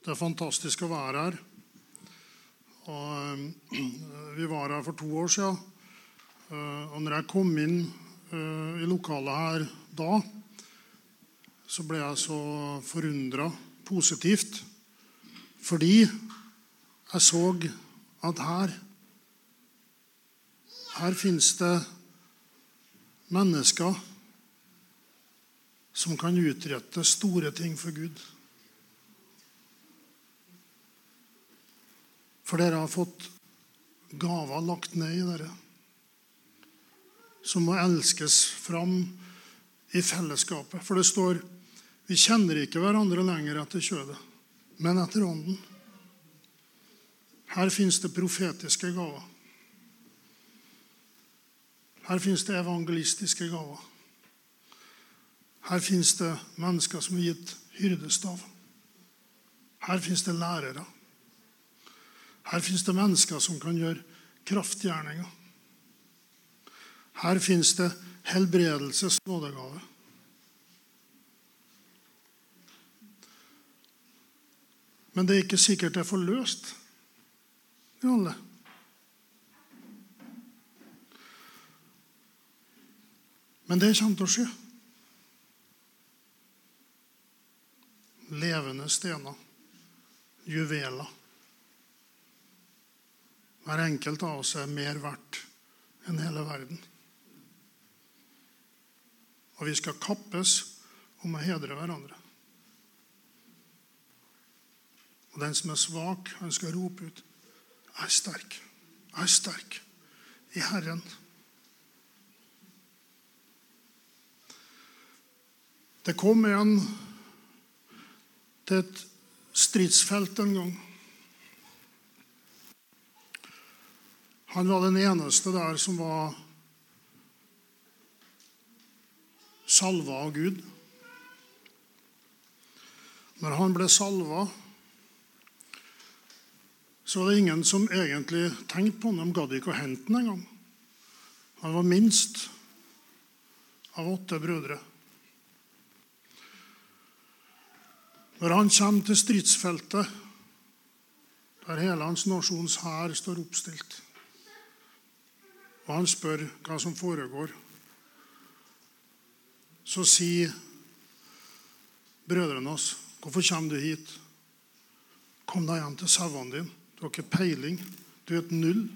Det er fantastisk å være her. Og, uh, vi var her for to år siden. Uh, og når jeg kom inn uh, i lokalet her da, så ble jeg så forundra positivt. Fordi jeg så at her her finnes det mennesker som kan utrette store ting for Gud. For dere har fått gaver lagt ned i dere som må elskes fram i fellesskapet. For det står vi kjenner ikke hverandre lenger etter kjødet, men etter ånden. Her fins det profetiske gaver. Her fins det evangelistiske gaver. Her fins det mennesker som er gitt hyrdestav. Her fins det lærere. Her fins det mennesker som kan gjøre kraftgjerninger. Her fins det helbredelses nådegave. Men det er ikke sikkert det er forløst i alle. Men det kommer til å skje. Levende stener, juveler. Hver enkelt av oss er mer verdt enn hele verden. Og vi skal kappes om å hedre hverandre. Og den som er svak, han skal rope ut 'Jeg er sterk. Jeg er sterk i Herren'. Det kom en til et stridsfelt en gang. Han var den eneste der som var salva av Gud. Når han ble salva, så var det ingen som egentlig tenkte på ham. De gadd ikke å hente ham engang. Han var minst av åtte brødre. Når han kommer til stridsfeltet, der hele hans nasjons hær står oppstilt, og han spør hva som foregår, så sier brødrene oss, 'Hvorfor kommer du hit?' 'Kom deg hjem til sauene dine.' Du har ikke peiling. Du er et null.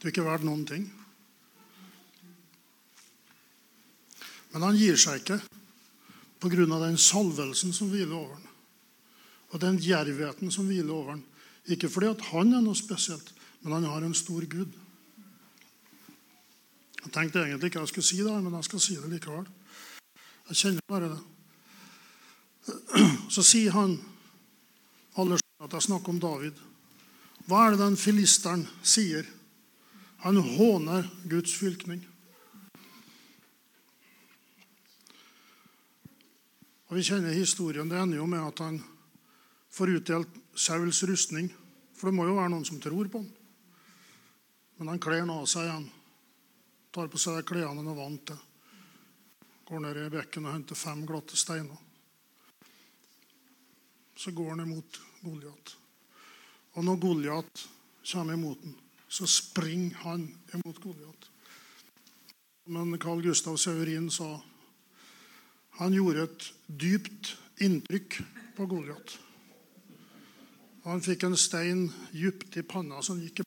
Du er ikke verdt noen ting. Men han gir seg ikke pga. den salvelsen som hviler over ham, og den djervheten som hviler over ham. Ikke fordi han er noe spesielt, men han har en stor Gud. Jeg tenkte egentlig ikke jeg skulle si det, men jeg skal si det likevel. Jeg kjenner bare det. Så sier han Alle skjønner at jeg snakker om David. Hva er det den filisteren sier? Han håner Guds fylkning. Og Vi kjenner historien. Det ender jo med at han får utdelt Sauls rustning. For det må jo være noen som tror på han. Men han kler av seg igjen. Tar på seg klærne han er vant til. Går ned i bekken og henter fem glatte steiner. Så går han imot Goliat. Og når Goliat kommer imot ham, så springer han imot Goliat. Men Carl Gustav Saurin sa han gjorde et dypt inntrykk på Goliat. Han fikk en stein dypt i panna som gikk i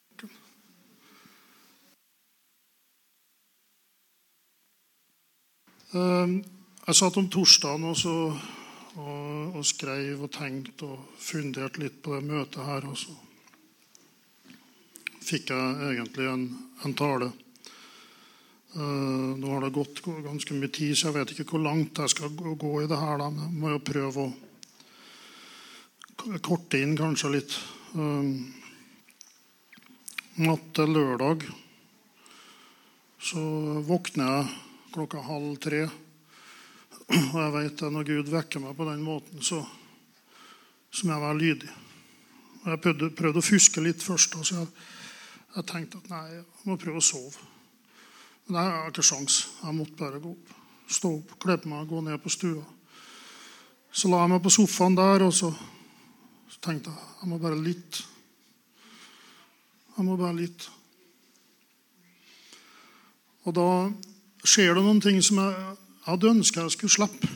jeg satt om torsdagen og, så, og, og skrev og tenkte og funderte litt på det møtet her. Og så fikk jeg egentlig en, en tale. Uh, nå har det gått ganske mye tid, så jeg vet ikke hvor langt jeg skal gå i det her. Men jeg må jo prøve å korte inn kanskje litt. Uh, natt til lørdag så våkner jeg klokka halv tre. Og jeg vet at når Gud vekker meg på den måten, så, så må jeg være lydig. Og jeg prøvde, prøvde, å fuske litt først, så jeg, jeg tenkte at nei, jeg må prøve å sove. Men jeg har ikke sjans. Jeg måtte bare gå opp. Stå opp, kle på meg, gå ned på stua. Så la jeg meg på sofaen der, og så Så tenkte jeg jeg må bare litt. Jeg må bare litt. Og da skjer det noen ting som jeg hadde ønska jeg skulle slippe.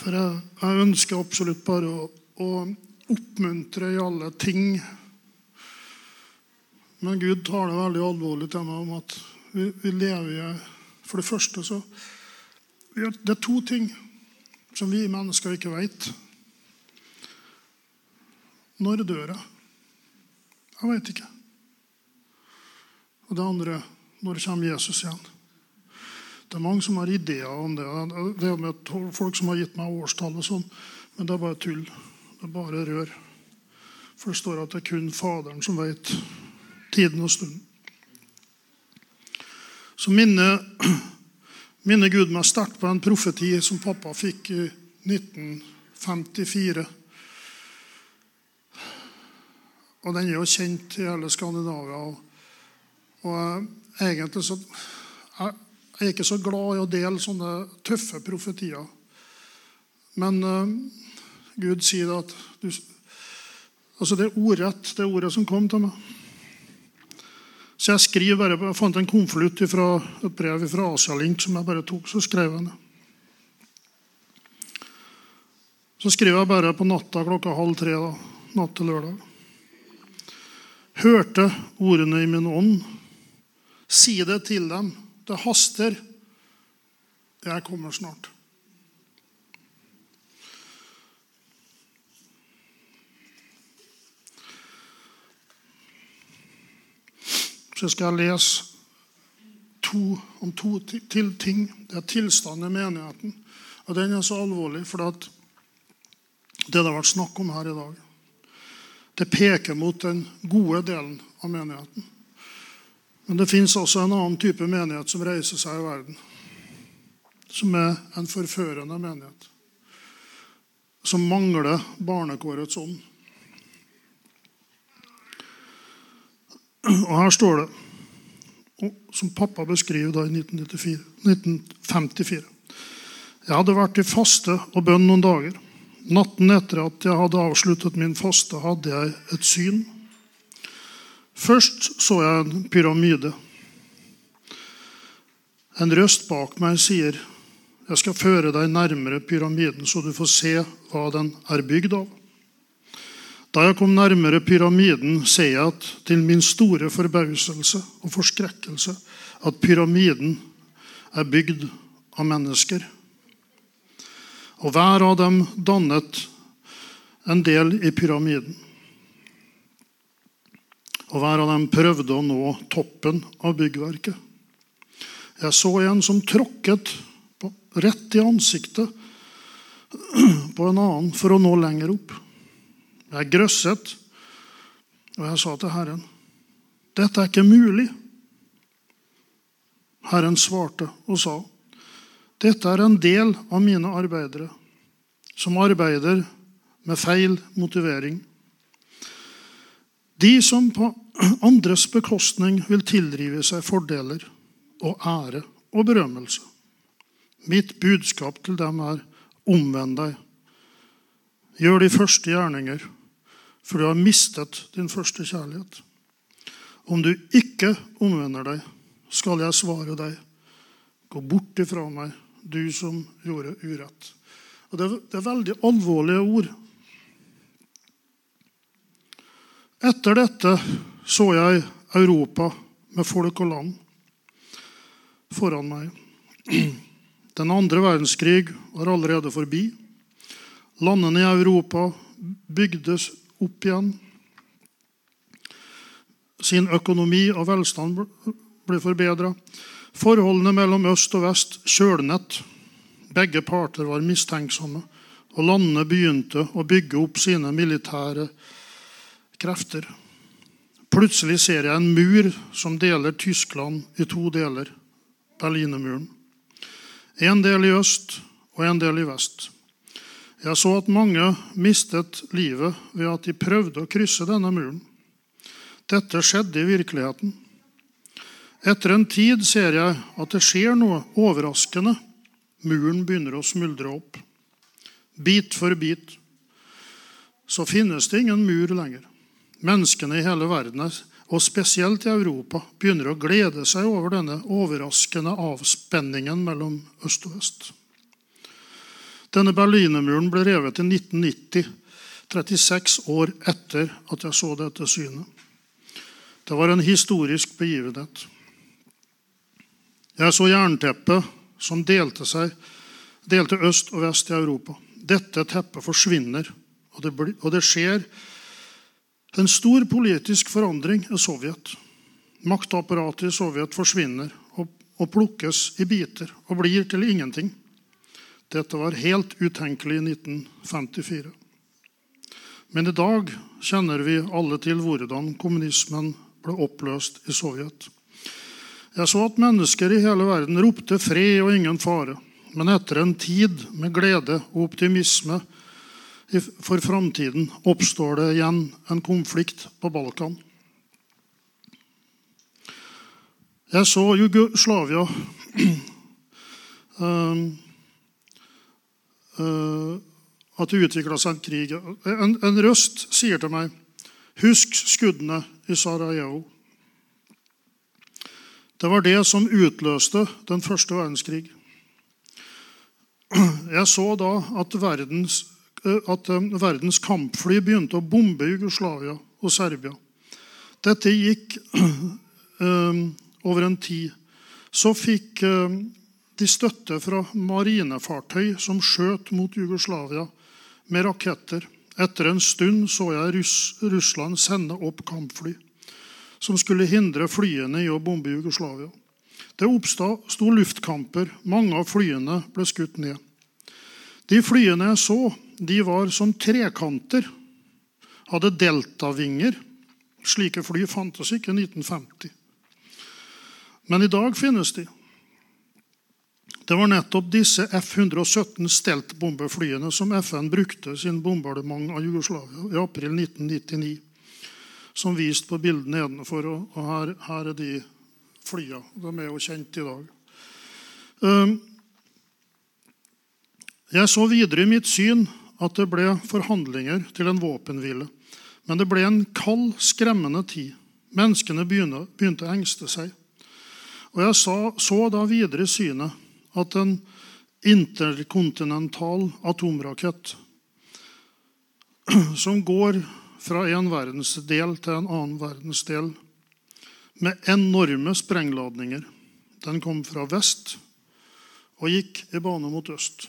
For jeg, jeg ønsker absolutt bare å, å, oppmuntre i alle ting. Men Gud tar det veldig alvorlig til meg om at vi, vi lever i For det første så Det er to ting som vi mennesker ikke vet. Når dør jeg? Jeg vet ikke. Og det andre når kommer Jesus igjen? Det er mange som har ideer om det. Det med folk som har gitt meg årstall og sånn, men det er bare tull. Det er bare rør. For det står at det er kun Faderen som vet tiden og stunden. Så minner, minne Gud meg sterkt på en profeti som pappa fikk i 1954. Og den er jo kjent i hele Skandinavia. Og, og egentlig så jeg er ikke så glad i å dele sånne tøffe profetier. Men uh, Gud sier at du, altså Det er ordrett, det ordet som kom til meg. Så jeg skriver bare, jeg fant en konvolutt fra et brev fra Asialink som jeg bare tok. Så skrev jeg det. Så skriver jeg bare på natta klokka halv tre da, natt til lørdag. Hørte ordene i min ånd. Si det til dem det haster. Jeg kommer snart. Så skal jeg lese to, om to til ting. Det er tilstanden i menigheten. Og den er så alvorlig, for det det har vært snakk om her i dag, det peker mot den gode delen av menigheten. Men det fins også en annen type menighet som reiser seg i verden. Som er en forførende menighet. Som mangler barnekårets ånd. Og her står det, som pappa beskriver da i 1954 Jeg hadde vært i faste og bønn noen dager. Natten etter at jeg hadde avsluttet min faste, hadde jeg et syn. Først så jeg en pyramide. En røst bak meg sier, 'Jeg skal føre deg nærmere pyramiden, så du får se hva den er bygd av.' Da jeg kom nærmere pyramiden, ser jeg at til min store forbauselse og forskrekkelse at pyramiden er bygd av mennesker. Og hver av dem dannet en del i pyramiden og hver av dem prøvde å nå toppen av byggverket. Jeg så en som tråkket rett i ansiktet på en annen for å nå lenger opp. Jeg grøsset, og jeg sa til Herren, 'Dette er ikke mulig.' Herren svarte og sa, 'Dette er en del av mine arbeidere, som arbeider med feil motivering.' De som på andres bekostning vil tilrive seg fordeler og ære og berømmelse. Mitt budskap til dem er omvend deg. Gjør de første gjerninger, for du har mistet din første kjærlighet. Om du ikke omvender deg, skal jeg svare deg. Gå bort ifra meg, du som gjorde urett. Og det, er veldig alvorlige ord. Etter dette så jeg Europa med folk og land foran meg. Den andre verdenskrig var allerede forbi. Landene i Europa bygdes opp igjen. Sin økonomi og velstand ble forbedra. Forholdene mellom øst og vest kjølnet. Begge parter var mistenksomme, og landene begynte å bygge opp sine militære krefter. Plutselig ser jeg en mur som deler Tyskland i to deler. Berlinermuren. En del i øst og en del i vest. Jeg så at mange mistet livet ved at de prøvde å krysse denne muren. Dette skjedde i virkeligheten. Etter en tid ser jeg at det skjer noe overraskende muren begynner å smuldre opp. Bit for bit. Så finnes det ingen mur lenger. Menneskene i hele verden, og spesielt i Europa, begynner å glede seg over denne overraskende avspenningen mellom øst og vest. Denne Berlinermuren ble revet i 1990, 36 år etter at jeg så dette synet. Det var en historisk begivenhet. Jeg så jernteppet som delte, seg, delte øst og vest i Europa. Dette teppet forsvinner, og det, og det skjer en stor politisk forandring i Sovjet. Maktapparatet i Sovjet forsvinner og, og plukkes i biter og blir til ingenting. Dette var helt utenkelig i 1954. Men i dag kjenner vi alle til hvordan kommunismen ble oppløst i Sovjet. Jeg så at mennesker i hele verden ropte fred og ingen fare. Men etter en tid med glede og optimisme for framtiden oppstår det igjen en konflikt på Balkan. Jeg så Jugoslavia uh, uh, At det utvikla seg en krig. En, en røst sier til meg Husk skuddene i Sarajevo. Det var det som utløste den første verdenskrig. Jeg så da at verdens, at eh, verdens kampfly begynte å bombe Jugoslavia og Serbia. Dette gikk um, over en tid. Så fikk de støtte fra marinefartøy som skjøt mot Jugoslavia med raketter. Etter en stund så jeg Russland sende opp kampfly som skulle hindre flyene i å bombe Jugoslavia. Det oppsto luftkamper. Mange av flyene ble skutt ned. De flyene jeg så, de var som trekanter. Hadde deltavinger. Slike fly fantes ikke i 1950. Men i dag finnes de. Det var nettopp disse F-117 Stelt-bombeflyene som FN brukte sin bombardement av Jugoslavia i april 1999 som vist på bildet nedenfor. Og her, her er de flyene. De er jo kjent i dag. Ehm, jeg så videre i mitt syn at det ble forhandlinger til en våpenhvile. Men det ble en kald, skremmende tid. Menneskene begynte, å engste seg. Og jeg så da videre i synet at en interkontinental atomrakett som går fra en verdensdel til en annen verdensdel med enorme sprengladninger. Den kom fra vest og gikk i bane mot øst.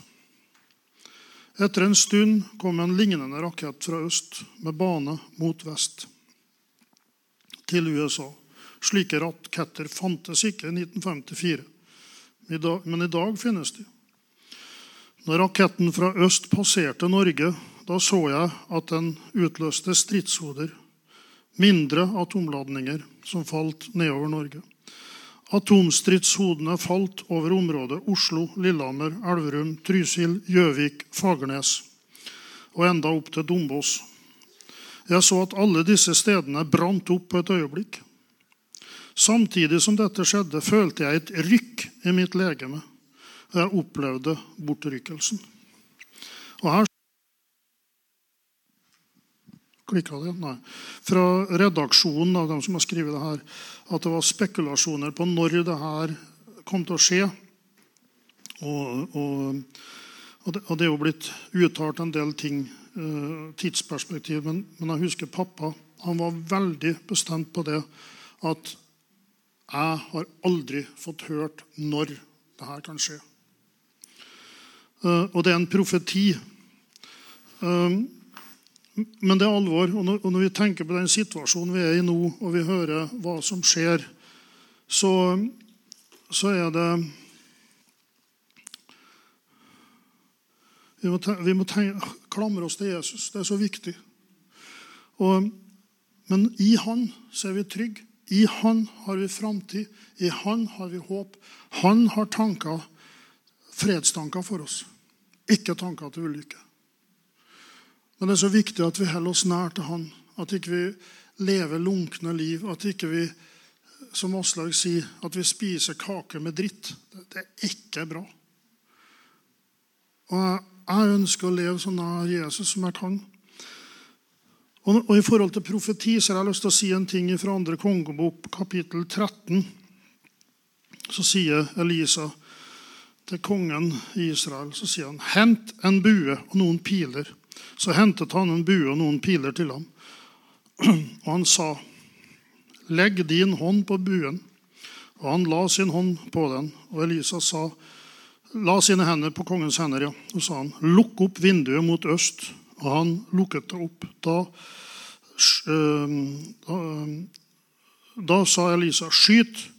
Etter en stund kom en lignende rakett fra øst med bane mot vest til USA. Slike raketter fantes ikke i 1954, men i dag finnes de. Når raketten fra øst passerte Norge, da så jeg at den utløste stridshoder, mindre atomladninger, som falt nedover Norge. Atomstridshodene falt over området Oslo, Lillehammer, Elverum, Trysil, Gjøvik, Fagernes og enda opp til Dombås. Jeg så at alle disse stedene brant opp på et øyeblikk. Samtidig som dette skjedde, følte jeg et rykk i mitt legeme. Jeg opplevde bortrykkelsen. Og her Klikka det? Nei. Fra redaksjonen av dem som har skrevet det her, at det var spekulasjoner på når det her kom til å skje. Og, og, og, det, er jo blitt uttalt en del ting, uh, tidsperspektiv, men, men, jeg husker pappa han var veldig bestemt på det at jeg har aldri fått hørt når det her kan skje. Uh, og det er en profeti. Men det er alvor. Og når, og når, vi tenker på den situasjonen vi er i nå, og vi hører hva som skjer, så, så er det Vi må, tenke, vi må tenke, klamre oss til Jesus. Det er så viktig. Og, men i Han så er vi trygge. I Han har vi framtid. I Han har vi håp. Han har tanker, fredstanker for oss, ikke tanker til ulykke. Men det er så viktig at vi holder oss nær til Han. At ikke vi lever lunkne liv. At ikke vi, som Aslaug sier, at vi spiser kake med dritt. Det er ikke bra. Og jeg, ønsker å leve så nær Jesus som jeg kan. Og, og I forhold til profeti så har jeg lyst til å si en ting fra andre kongebok, kapittel 13. Så sier Elisa til kongen i Israel så sier han, 'Hent en bue og noen piler.' Så hentet han en bue og noen piler til ham. Og han sa, 'Legg din hånd på buen.' Og han la sin hånd på den. Og Elisa sa, la sine hender på kongens hender, ja. Og sa han, 'Lukk opp vinduet mot øst.' Og han lukket det opp. Da, da, da sa Elisa, 'Skyt.'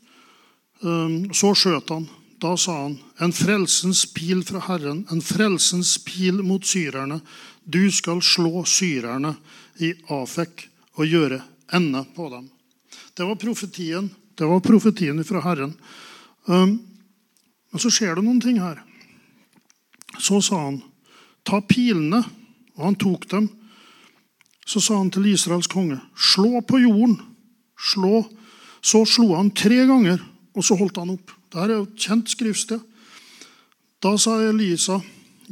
Så skjøt han. Da sa han, 'En frelsens pil fra Herren, en frelsens pil mot syrerne.' 'Du skal slå syrerne i Afek og gjøre ende på dem.' Det var profetien. Det var profetien fra Herren. Men så skjer det noen ting her. Så sa han, 'Ta pilene.' Og han tok dem. Så sa han til Israels konge, 'Slå på jorden.' Slå. Så slo han tre ganger, og så holdt han opp. Dette er jo et kjent skriftsted. Da sa Elisa,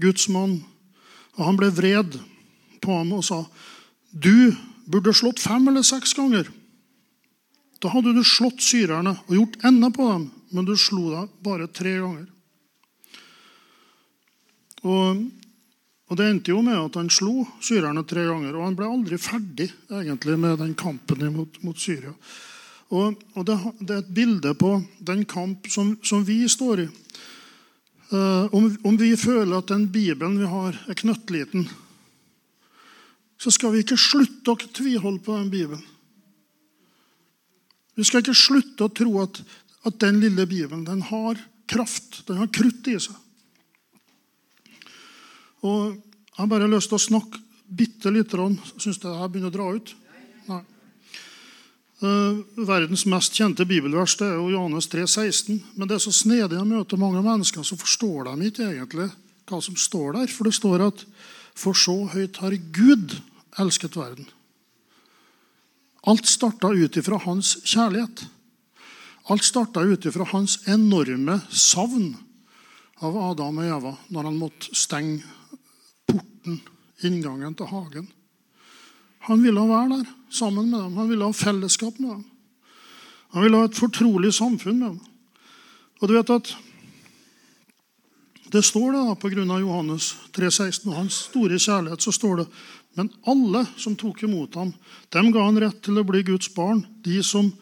Guds mann, og han ble vred på ham og sa, 'Du burde slått fem eller seks ganger.' Da hadde du slått syrerne og gjort ende på dem, men du slo deg bare tre ganger. Og, og Det endte jo med at han slo syrerne tre ganger, og han ble aldri ferdig egentlig med den kampen mot, mot Syria. Og, og det, det, er et bilde på den kamp som, som vi står i. Uh, om, om, vi føler at den Bibelen vi har, er knøttliten, så skal vi ikke slutte å tviholde på den Bibelen. Vi skal ikke slutte å tro at, at den lille Bibelen den har kraft, den har krutt i seg. Og Jeg har bare lyst til å snakke bitte lite grann. Syns det jeg begynner å dra ut? Uh, verdens mest kjente bibelvers det er jo Johannes 3, 16. Men det er så snedig å møte mange mennesker, så forstår de ikke egentlig hva som står der. For det står at For så høyt har Gud elsket verden. Alt starta ut ifra hans kjærlighet. Alt starta ut ifra hans enorme savn av Adam og Eva når han måtte stenge porten, inngangen til hagen. Han ville være der sammen med dem. Han ville ha fellesskap med dem. Han ville ha et fortrolig samfunn med dem. Og du vet at Det står det da på grunn av Johannes 3,16 og hans store kjærlighet. så står det, Men alle som tok imot ham, dem ga han rett til å bli Guds barn. De som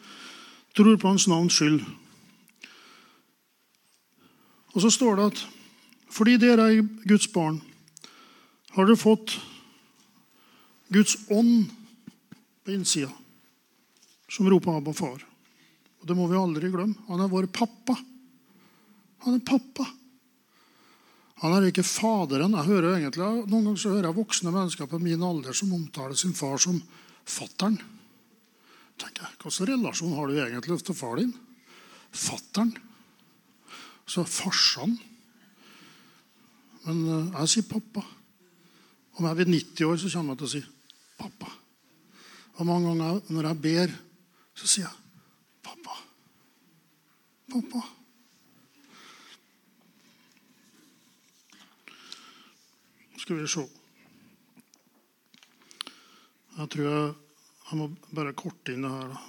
tror på hans navns skyld. Og så står det at fordi dere er Guds barn, har dere fått Guds ånd innsida, som roper 'Abba, far'. Og Det må vi aldri glemme. Han er vår pappa. Han er pappa. Han er ikke faderen. Jeg hører egentlig, Noen ganger så hører jeg voksne mennesker på min alder som omtaler sin far som fattern. tenker jeg, Hvilken relasjon har du egentlig til far din? Fattern. Så farsan. Men jeg sier pappa. Om jeg blir 90 år, så kommer jeg til å si. Og mange ganger når jeg ber, så sier jeg pappa. Pappa. Skal vi se Jeg tror jeg, jeg må bare korte inn det her. da.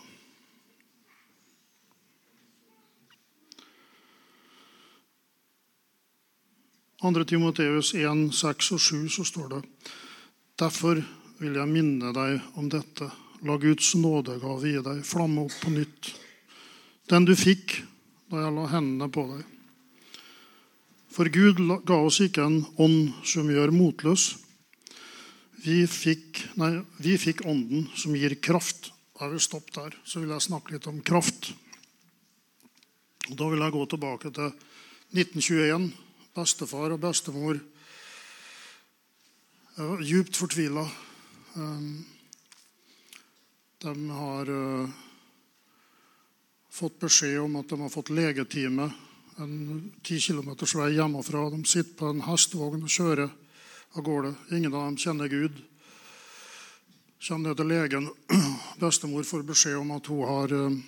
Andre Timoteus 1, 6 og 7 så står det Derfor vil jeg minne deg om dette. La Guds nådegave i deg flamme opp på nytt. Den du fikk da jeg la hendene på deg. For Gud ga oss ikke en ånd som gjør motløs. Vi fikk, nei, vi fikk ånden som gir kraft. Da vil stoppe der. Så vil jeg snakke litt om kraft. Da vil jeg gå tilbake til 1921 bestefar og bestemor jeg var djupt fortvila. Um, de har uh, fått beskjed om at de har fått legetime en ti kilometers vei hjemmefra. De sitter på en hestevogn og kjører av gårde. Ingen av dem kjenner Gud. Kommer ned til legen. Bestemor får beskjed om at hun har uh,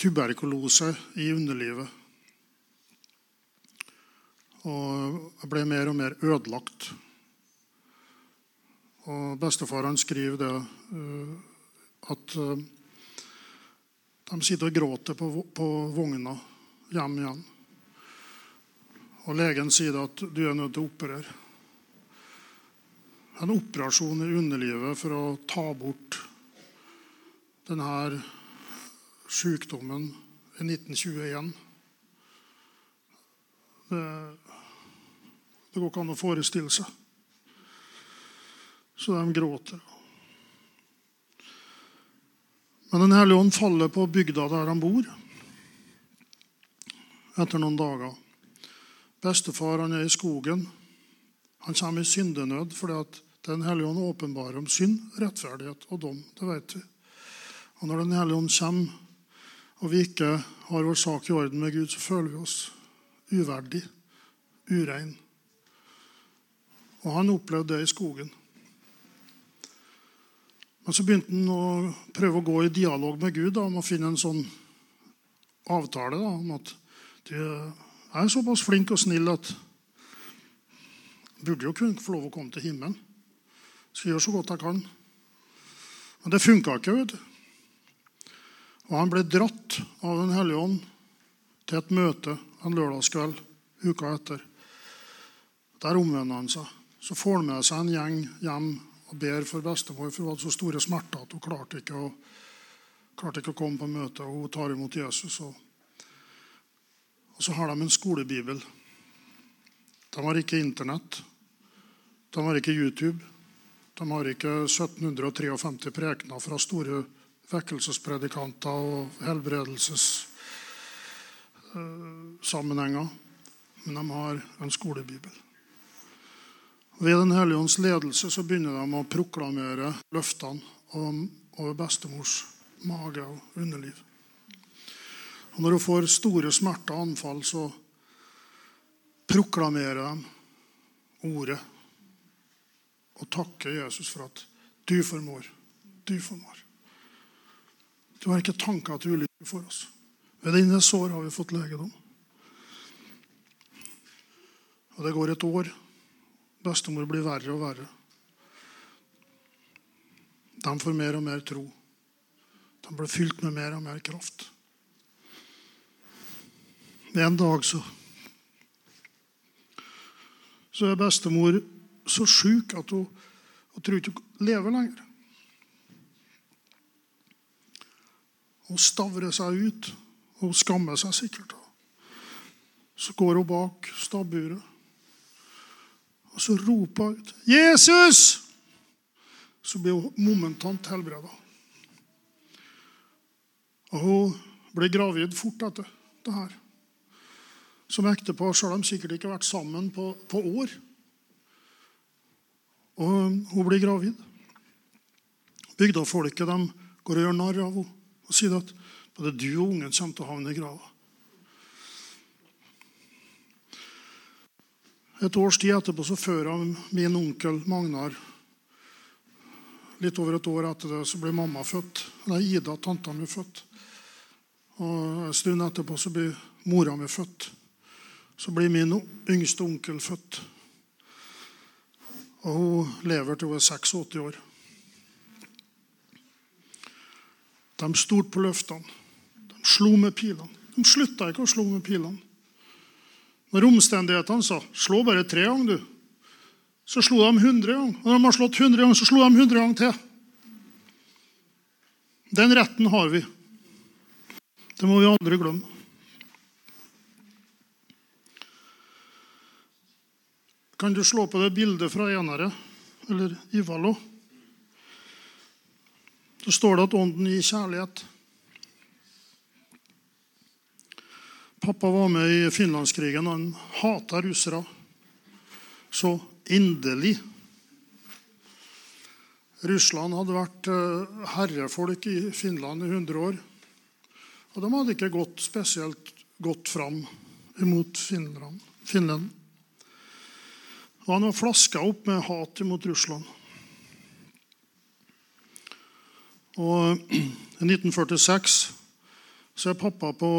tuberkulose i underlivet. Og ble mer og mer ødelagt. Og bestefar han skriver det uh, at uh, de sitter og gråter på, på vogna hjem igjen. Og legen sier at du er nødt til å operere. En operasjon i underlivet for å ta bort denne sykdommen i 1921. Det, det går ikke an å forestille seg. Så de gråter. Men Den hellige ånd faller på bygda der han bor, etter noen dager. Bestefar han er i skogen. Han kommer i syndenød fordi at Den hellige ånd åpenbarer om synd, rettferdighet og dom. Det vet vi. Og når Den hellige ånd kommer, og vi ikke har vår sak i orden med Gud, så føler vi oss uverdig, urein. Og han opplevde det i skogen. Men så begynte han å prøve å gå i dialog med Gud da, om å finne en sånn avtale da, om at du er såpass flink og snill at jeg burde jo kunne få lov å komme til himmelen. Skal gjøre så godt jeg kan. Men det funka ikke. vet du. Og Han ble dratt av Den hellige ånd til et møte en lørdagskveld uka etter. Der omvender han seg. Så får han med seg en gjeng hjem og ber for bestemor, for hun hadde så store smerter at hun klarte ikke å, klarte ikke å komme på møte. og Hun tar imot Jesus. Og, og så har de en skolebibel. De har ikke Internett. De har ikke YouTube. De har ikke 1753 prekener fra store vekkelsespredikanter og helbredelsessammenhenger. Men de har en skolebibel. Ved Den hellige ånds ledelse så begynner de å proklamere løftene over bestemors mage og underliv. Og Når hun får store smerter og anfall, så proklamerer de ordet og takker Jesus for at du formår. Du formår. Du har ikke tanker til ulykke for oss. Ved dine sår har vi fått legedom. Og det går et år. Bestemor blir verre og verre. De får mer og mer tro. De blir fylt med mer og mer kraft. En dag så så er bestemor så sjuk at hun, hun tror ikke hun lever lenger. Hun stavrer seg ut. Hun skammer seg sikkert. Så går hun bak stabburet. Og så roper hun ut 'Jesus!' Så blir hun momentant helbreda. Og hun ble gravid fort etter det her. Som ektepar så har de sikkert ikke vært sammen på, på år. Og hun blir gravid. Bygdafolket de går og gjør narr av henne og sier at både du og ungen kommer til å havne i grava. Et års tid etterpå så fører min onkel Magnar Litt over et år etter det så blir mamma født. Nei, Ida, tanta mi, født. Og En stund etterpå så blir mora mi født. Så blir min yngste onkel født. Og hun lever til hun er 86 år. De stolte på løftene. De slo med pilene. De slutta ikke å slå med pilene. Når omstendighetene sa 'slå bare tre ganger', du, så slo de 100 ganger. Og når de har slått 100 ganger, så slo de 100 ganger til. Den retten har vi. Det må vi aldri glemme. Kan du slå på det bildet fra Enere, eller Ivalo? Så står det at ånden gir kjærlighet. Pappa var med i finlandskrigen. Han hata russere så inderlig. Russland hadde vært eh, herrefolk i Finland i 100 år. Og de hadde ikke gått spesielt godt fram imot Finland. Og han var flaska opp med hat imot Russland. Og I 1946 så er pappa på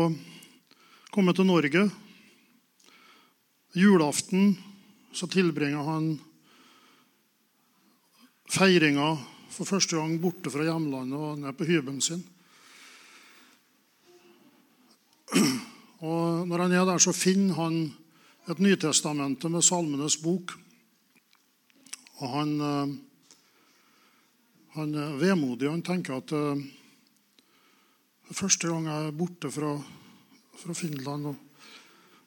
kommet til Norge Julaften så tilbringer han feiringa for første gang borte fra hjemlandet og ned på hybelen sin. Og Når han er der, så finner han et Nytestamentet med Salmenes bok. Og han, eh, han er vemodig. Han tenker at det eh, første gang jeg er borte fra, fra Finland. Og,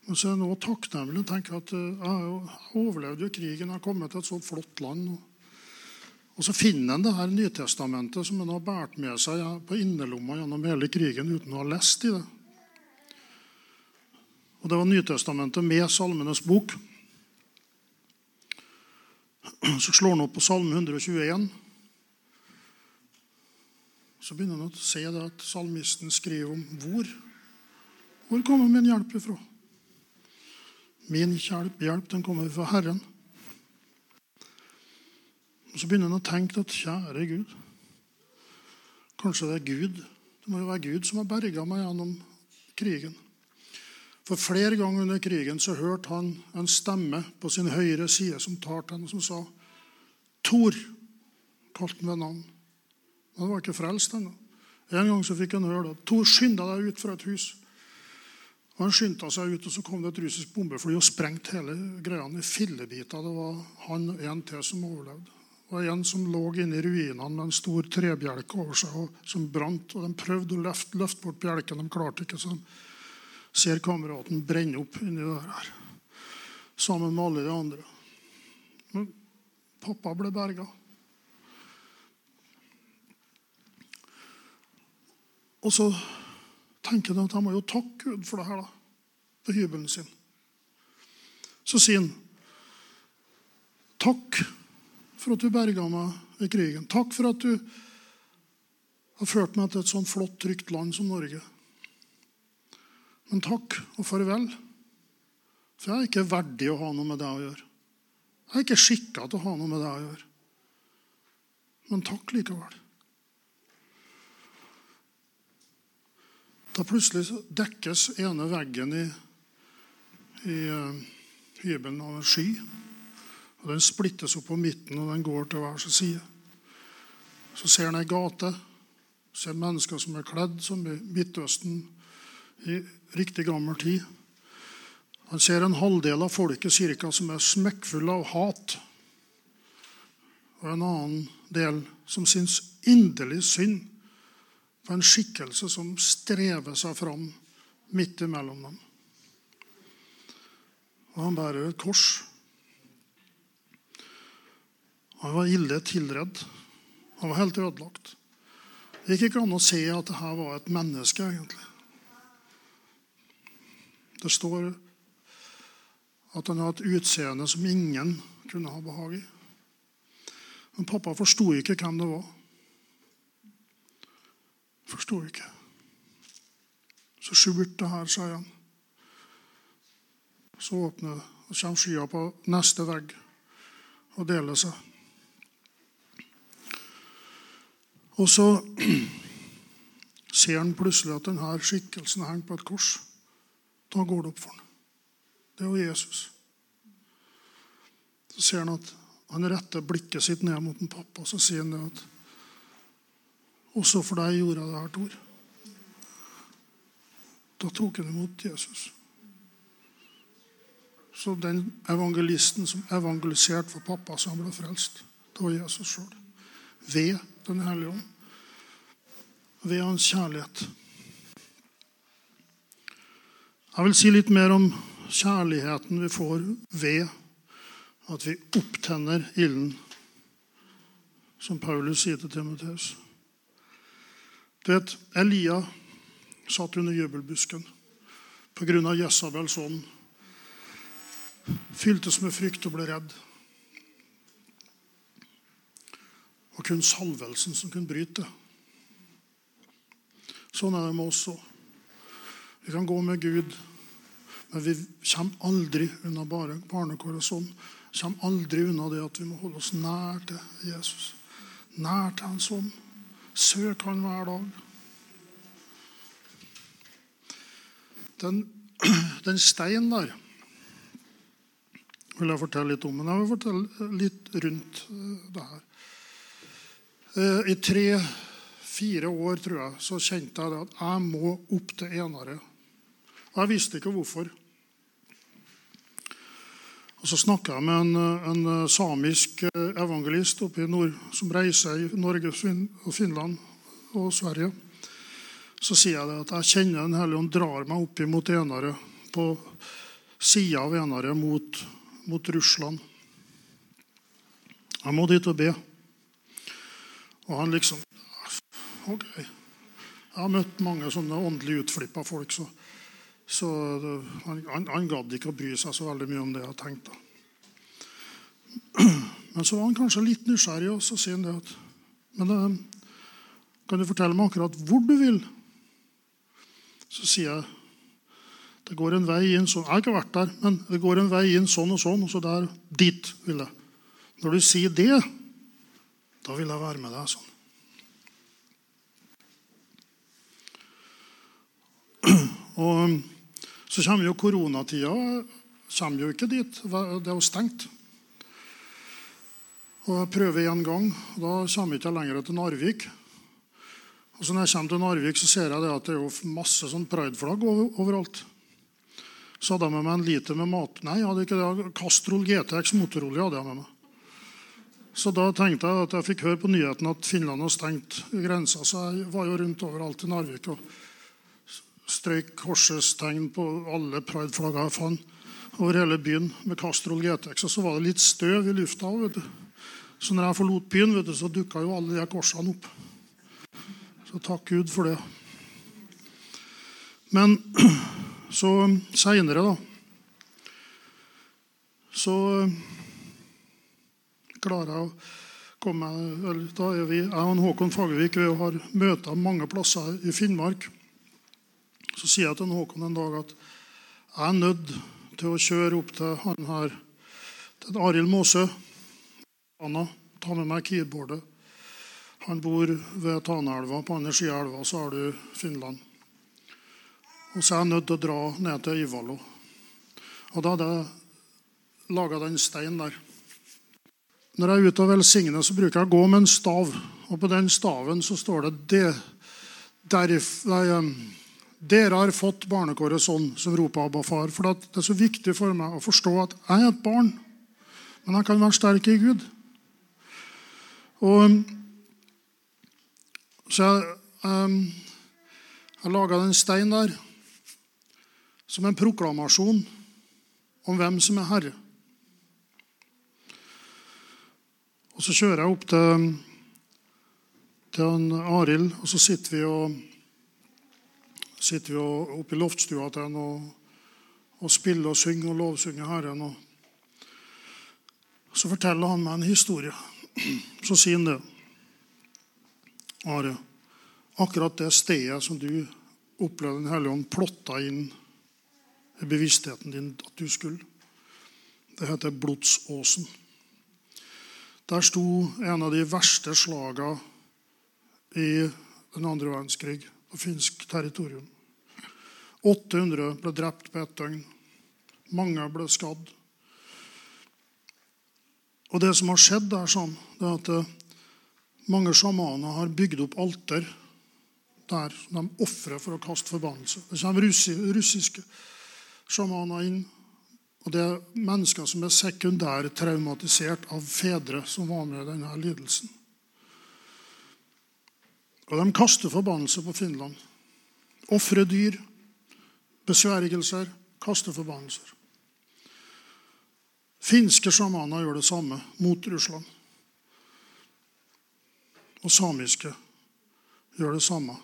men så er jeg nå takknemlig og tenker at eh, jeg overlevde jo krigen. Jeg har kommet til et så flott land. Og så finner han det her Nytestamentet som han har båret med seg på innerlomma gjennom hele krigen uten å ha lest i det. Og Det var Nytestamentet med Salmenes bok. Så slår han opp på Salme 121. Så begynner han å se det at salmisten skriver om hvor. Hvor kommer min hjelp ifra? Min hjelp, hjelp den kommer fra Herren. Og Så begynner han å tenke at kjære Gud Kanskje det er Gud. Det må jo være Gud som har berga meg gjennom krigen. For flere ganger under krigen så hørte han en stemme på sin høyre side som talte henne, som sa Tor, kalte han ved navn. Han var ikke frelst ennå. En gang så fikk han høre det. Tor, skynd deg ut fra et hus. Og Han skyndte seg ut, og så kom det et russisk bombefly og sprengte hele greia i fillebiter. Det var han og en til som overlevde. Og en som lå inne i ruinene med en stor trebjelke over seg og som brant. og De prøvde å løfte, løfte bort bjelken, de klarte ikke. så de ser kameraten brenne opp inni det her. Sammen med alle de andre. Men pappa ble berga. Og så tenker de at de må jo takke Gud for det her, da. På hybelen sin. Så sier han takk for at du berga meg i krigen. Takk for at du har ført meg til et sånn flott, trygt land som Norge. Men takk og farvel. For jeg er ikke verdig å ha noe med det å gjøre. Jeg er ikke skikka til å ha noe med det å gjøre. Men takk likevel. Da plutselig dekkes ene veggen i, i uh, hybelen av en sky. og Den splittes opp på midten, og den går til hver sin side. Så ser han ei gate. Ser mennesker som er kledd som i Midtøsten i riktig gammel tid. Han ser en halvdel av folket cirka, som er smekkfulle av hat. Og en annen del som syns inderlig synd på en skikkelse som strever seg fram midt imellom dem. Og han bærer et kors. Han var ille tilredd. Han var helt ødelagt. Det gikk ikke an å se at dette var et menneske, egentlig. Det står at han har et utseende som ingen kunne ha behag i. Men pappa forsto ikke hvem det var. Forsto ikke. Så skjulte her, sier han. Så åpner det, og så kommer skya på neste vegg og deler seg. Og så ser han plutselig at denne skikkelsen henger på et kors. Da går det opp for ham. Det er jo Jesus. Så ser han at han retter blikket sitt ned mot en pappa, og så sier han det at også for deg gjorde jeg det her, Tor. Da tok han imot Jesus. Så den evangelisten som evangeliserte for pappa, så han ble frelst, det var Jesus sjøl. Ved Den hellige ånd. Ved hans kjærlighet. Jeg vil si litt mer om kjærligheten vi får ved at vi opptenner ilden, som Paulus sier til Timoteus. Du vet, Elia satt under jubelbusken pga. Jesabels ånd. Fyltes med frykt og ble redd. Og kun salvelsen som kunne bryte. Sånn er det med oss òg. Vi kan gå med Gud, men vi kommer aldri unna barnekår og sånn. Kommer aldri unna det at vi må holde oss nær til Jesus. Nær til Hans ånd. Søk Han hver dag. Den, den steinen der vil jeg fortelle litt om. Men jeg vil fortelle litt rundt eh, det her. Eh, I tre-fire år tror jeg, så kjente jeg at jeg må opp til Enare. Og jeg visste ikke hvorfor. Og Så snakka jeg med en, en, samisk evangelist oppe i nord, som reiser i Norge, og Finland og Sverige. Så sier jeg at jeg kjenner Den hellige ånd drar meg opp mot Enare, på sida av Enare mot, mot Russland. Jeg må dit og be. Og han liksom OK. Jeg har møtt mange sånne åndelig utflippa folk, så, så han, han, gadd ikke å bry seg så veldig mye om det jeg tenkte. Men så var han kanskje litt nysgjerrig, og så sier han det at Men det, kan du fortelle meg akkurat hvor du vil? Så sier jeg det går en vei inn sånn. Jeg har ikke vært der, men det går en vei inn sånn og sånn, og så der dit vil jeg. Når du sier det, da vil jeg være med deg sånn. Og så kommer jo koronatida. Kommer jo ikke dit. Det er jo stengt. Og jeg prøver én gang. Da kommer jeg ikke lenger til Narvik. Og så når jeg kommer til Narvik, så ser jeg det at det er jo masse sånn prideflagg overalt. Så hadde jeg med meg en liter med mat... Nei, jeg hadde ikke det. Castrol GTX motorolje hadde jeg med meg. Så da tenkte jeg at jeg fikk høre på nyheten at Finland har stengt grensa. Så jeg var jo rundt overalt i Narvik og strøyk korsets tegn på alle prideflagga jeg fant over hele byen med Castrol GTX. Og så var det litt støv i lufta òg. Så når jeg forlot byen, vet du, så dukka jo alle de korsene opp. Så takk Gud for det. Men så seinere, da Så klarer jeg å komme Da er vi, jeg og Håkon Fagervik vi har møter mange plasser i Finnmark. Så sier jeg til Håkon en dag at jeg er nødt til å kjøre opp til han her, til Arild Måsø. Anna, ta med meg keyboardet. Han bor ved Taneelva. På andre sida av elva så har du Finland. Og så er jeg nødt til å dra ned til Ivalo. Og da hadde jeg laga den steinen der. Når jeg er ute og velsigner, så bruker jeg å gå med en stav. Og på den staven så står det det, derif, nei, Dere har fått barnekåret sånn, som roper Abba far. For det er så viktig for meg å forstå at jeg er et barn, men jeg kan være sterk i Gud. Og så jeg, um, laga den steinen der som en proklamasjon om hvem som er herre. Og Så kjører jeg opp til, til Arild, og så sitter vi og sitter vi oppe i loftstua til han og, og spiller og synger og lovsynger Herren. Og så forteller han meg en historie. Så sier han det. Are, akkurat det stedet som du opplevde Den hellige ånd plotta inn i bevisstheten din at du skulle, det heter Blodsåsen. Der sto en av de verste slaga i den andre verdenskrig på finsk territorium. 800 ble drept på ett døgn. Mange ble skadd. Og det som har skjedd der, sånn, det er at mange sjamaner har bygd opp alter der de ofrer for å kaste forbannelse. Det kommer russiske sjamaner inn. Og det er mennesker som er sekundært traumatisert av fedre som var med i denne lidelsen. Og de kaster forbannelse på Finland. Ofre dyr, besvergelser, kasteforbannelser. Finske sjamaner gjør det samme mot Russland og samiske gjør det samme.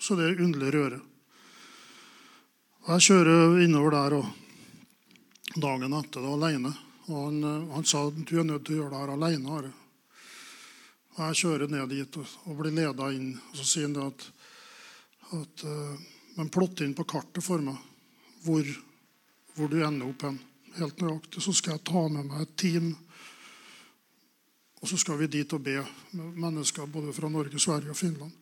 Så det er underlig røre. Jeg kjører innover der og dagen etter det alene. Og han, han, sa du er nødt til å gjøre det her alene. Are. Og jeg kjører ned dit og, og blir leda inn. Og så sier han at, at uh, Men plotte inn på kartet for meg hvor, hvor du ender opp hen. Helt nøyaktig. Så skal jeg ta med meg et team og så skal vi dit og be med mennesker både fra Norge, Sverige og Finland.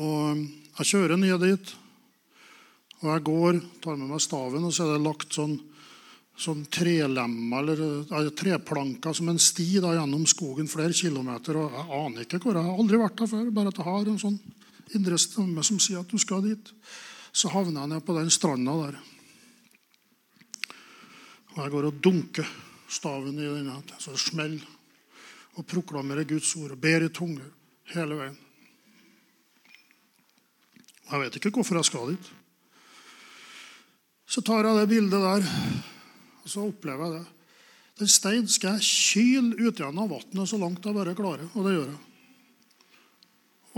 Og jeg kjører ned dit. Og jeg går, tar med meg staven, og så er det lagt sånn, sånn trelemmer eller treplanker som en sti da, gjennom skogen flere kilometer. Og jeg aner ikke hvor. Jeg har aldri vært der før. Bare at jeg har en sånn indre stemme som sier at du skal dit. Så havner jeg ned på den stranda der. Og jeg går og dunker staven i denne, så det smeller. Og proklamerer Guds ord og ber i tunger hele veien. Og Jeg vet ikke hvorfor jeg skal dit. Så tar jeg det bildet der, og så opplever jeg det. Den stein skal jeg kyle ut igjen av vannet så langt jeg bare klarer. Og det gjør jeg.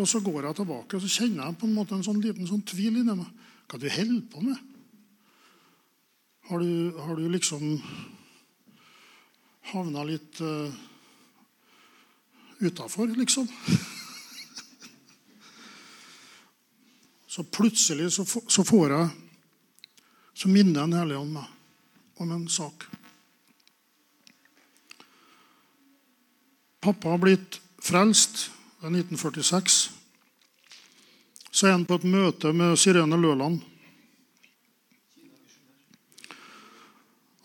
Og så går jeg tilbake og så kjenner jeg på en måte en sånn liten sånn tvil inni meg. Hva du holder på med? Har du, har du liksom havna litt uh, utafor, liksom? så plutselig så, så får jeg Så minner Den hellige ånd meg om en sak. Pappa har blitt frelst i 1946. Så er han på et møte med Sirene Løland.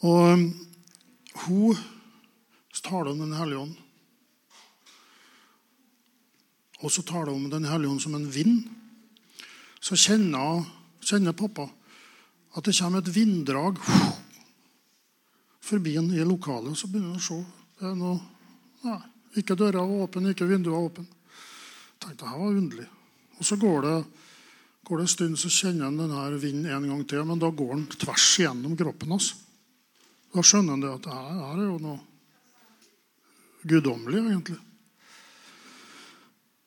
Og um, hun taler om Den hellige ånd. Og så taler hun om Den hellige ånd som en vind. Så kjenner, kjenner pappa at det kommer et vinddrag forbi en i lokalet. Så begynner han å se. Det er noe, nei, ikke døra var åpen, ikke vinduet var åpen. Jeg tenkte her var underlig. Og Så går det, går det en stund, så kjenner han denne vinden en gang til. Men da går den tvers igjennom kroppen hans. Da skjønner han at her, her er jo noe guddommelig, egentlig.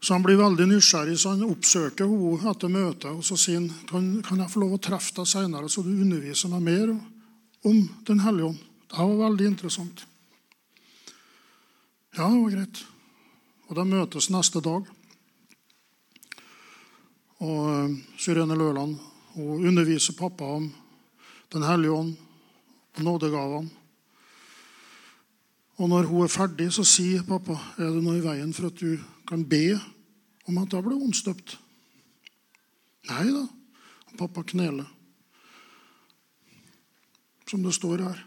Så han blir veldig nysgjerrig, så han oppsøker henne etter møtet og så sier han, kan, kan jeg få lov å treffe deg senere, så du underviser meg mer om Den hellige ånd. Det var veldig interessant. Ja, det var greit. Og de møtes neste dag. Og uh, Syrene Løland hun underviser pappa om Den hellige ånd og nådegavene. Og når hun er ferdig, så sier pappa er det noe i veien for at du kan be om at jeg blir åndsdøpt. Nei da. Pappa kneler. Som det står her.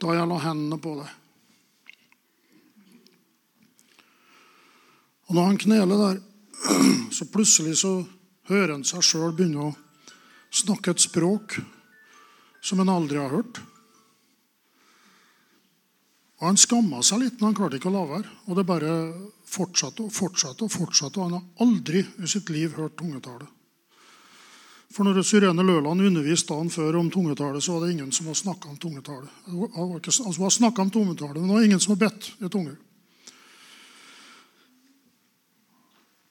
Da jeg la hendene på deg. Og når han kneler der, så plutselig så hører han seg sjøl begynne å snakke et språk som han aldri har hørt. Og Han skamma seg litt, men han klarte ikke å la være. Og det bare fortsatte og fortsatte. Og fortsatte, og han har aldri i sitt liv hørt tungetale. For når Syrene Løland underviste dagen før om tungetale, så var det ingen som hadde snakka om tungetale. Altså, var snakka om tungetale, men det var ingen som hadde bedt i tunger.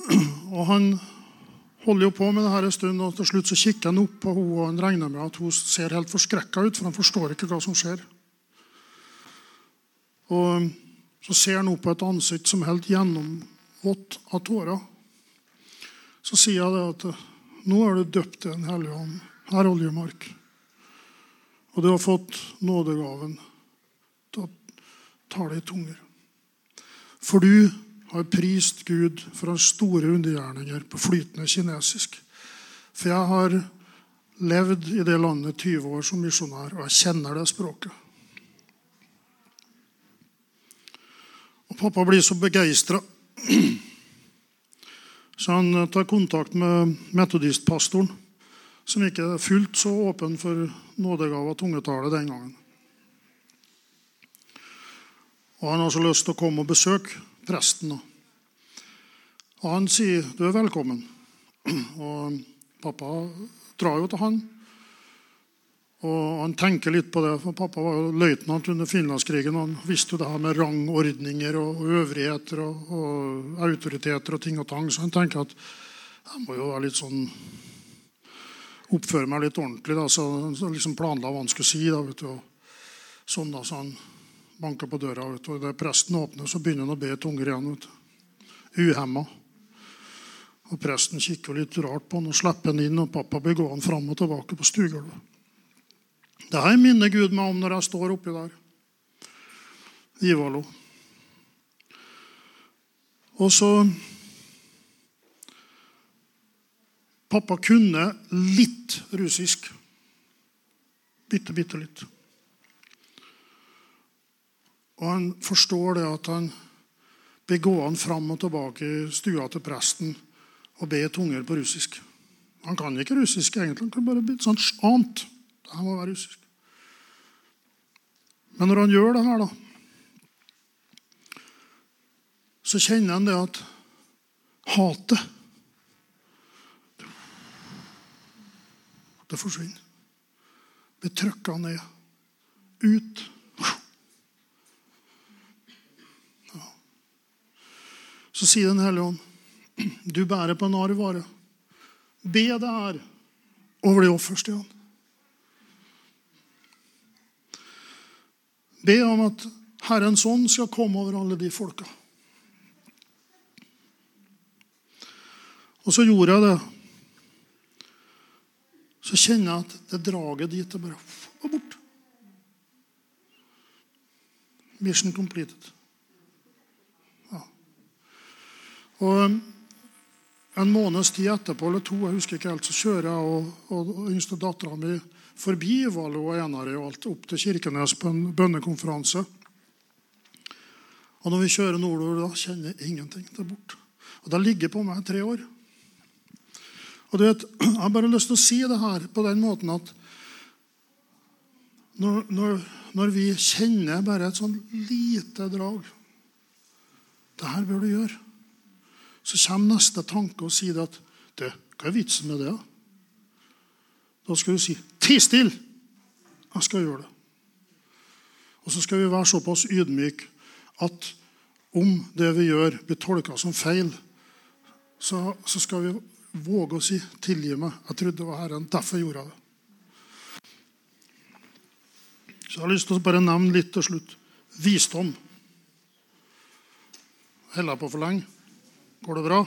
Og han holder jo på med det her en stund, og til slutt så kikker han opp på henne, og han regner med at hun ser helt forskrekka ut, for han forstår ikke hva som skjer. Og så ser han opp på et ansikt som er helt gjennomvått av tårer. Så sier jeg det at nå er du døpt til Den hellige ånd, herr Oljemark. Og du har fått nådegaven til å tale i tunger. For du har prist Gud for hans store undergjerninger på flytende kinesisk. For jeg har levd i det landet 20 år som misjonær, og jeg kjenner det språket. Og Pappa blir så begeistra, så han tar kontakt med metodistpastoren, som ikke er fullt så åpen for nådegave av tungetale den gangen. Og Han har så lyst til å komme og besøke presten. Og Han sier du er velkommen. Og Pappa drar jo til han. Og Han tenker litt på det, for pappa var jo løytnant under Finlandskrigen. Han visste jo det her med rangordninger og øvrigheter og, og, autoriteter og ting og tang. Så han tenker at jeg må jo være litt sånn oppføre meg litt ordentlig. Da, så han liksom planla hva han skulle si. Da, vet du, sånn da, så han banker på døra. Vet du, det presten åpner, så begynner han å be tunger igjen. vet du. Uhemma. Og Presten kikker litt rart på han og slipper han inn. og Pappa blir gående fram og tilbake på stuegulvet. Det her minner Gud meg om når jeg står oppi der. Ivalo. Og så Pappa kunne litt russisk. Bitte, bitte litt. Og han forstår det at han blir gående fram og tilbake i stua til presten og be tunger på russisk. Han kan ikke russisk egentlig. Han kan bare bli sånn ant. Det må være russisk. Men når han gjør det her, da, så kjenner han det at hatet Det forsvinner. Det Blir han ned. Ut. Så sier Den hellige ånd, du bærer på en arvvare. Be det her over de offerstedene. Be om at Herrens ånd skal komme over alle de folka. Og så gjorde jeg det. Så kjenner jeg at det draget dit er bare var bort. Mission completed. Ja. Og um, en måneds tid etterpå, eller to, jeg husker ikke helt, så kjører jeg og, og, og yngste dattera mi forbi Valo og Enarøy og alt opp til Kirkenes på en bønnekonferanse. Og når vi kjører nordover, da kjenner jeg ingenting. Det er borte. Og det ligger på meg tre år. Og du vet, Jeg har bare lyst til å si det her på den måten at når, når, når vi kjenner bare et sånn lite drag Det her bør du gjøre. Så kommer neste tanke og sier at det, Hva er vitsen med det? Da skal du si 'Ti stille!' Jeg skal gjøre det. Og så skal vi være såpass ydmyke at om det vi gjør, blir tolka som feil, så, så skal vi våge å si 'tilgi meg'. Jeg trodde det var Herren. Derfor gjorde jeg det. Så jeg har lyst til å bare nevne litt til slutt. Visdom. Holder jeg på for lenge? Går det bra?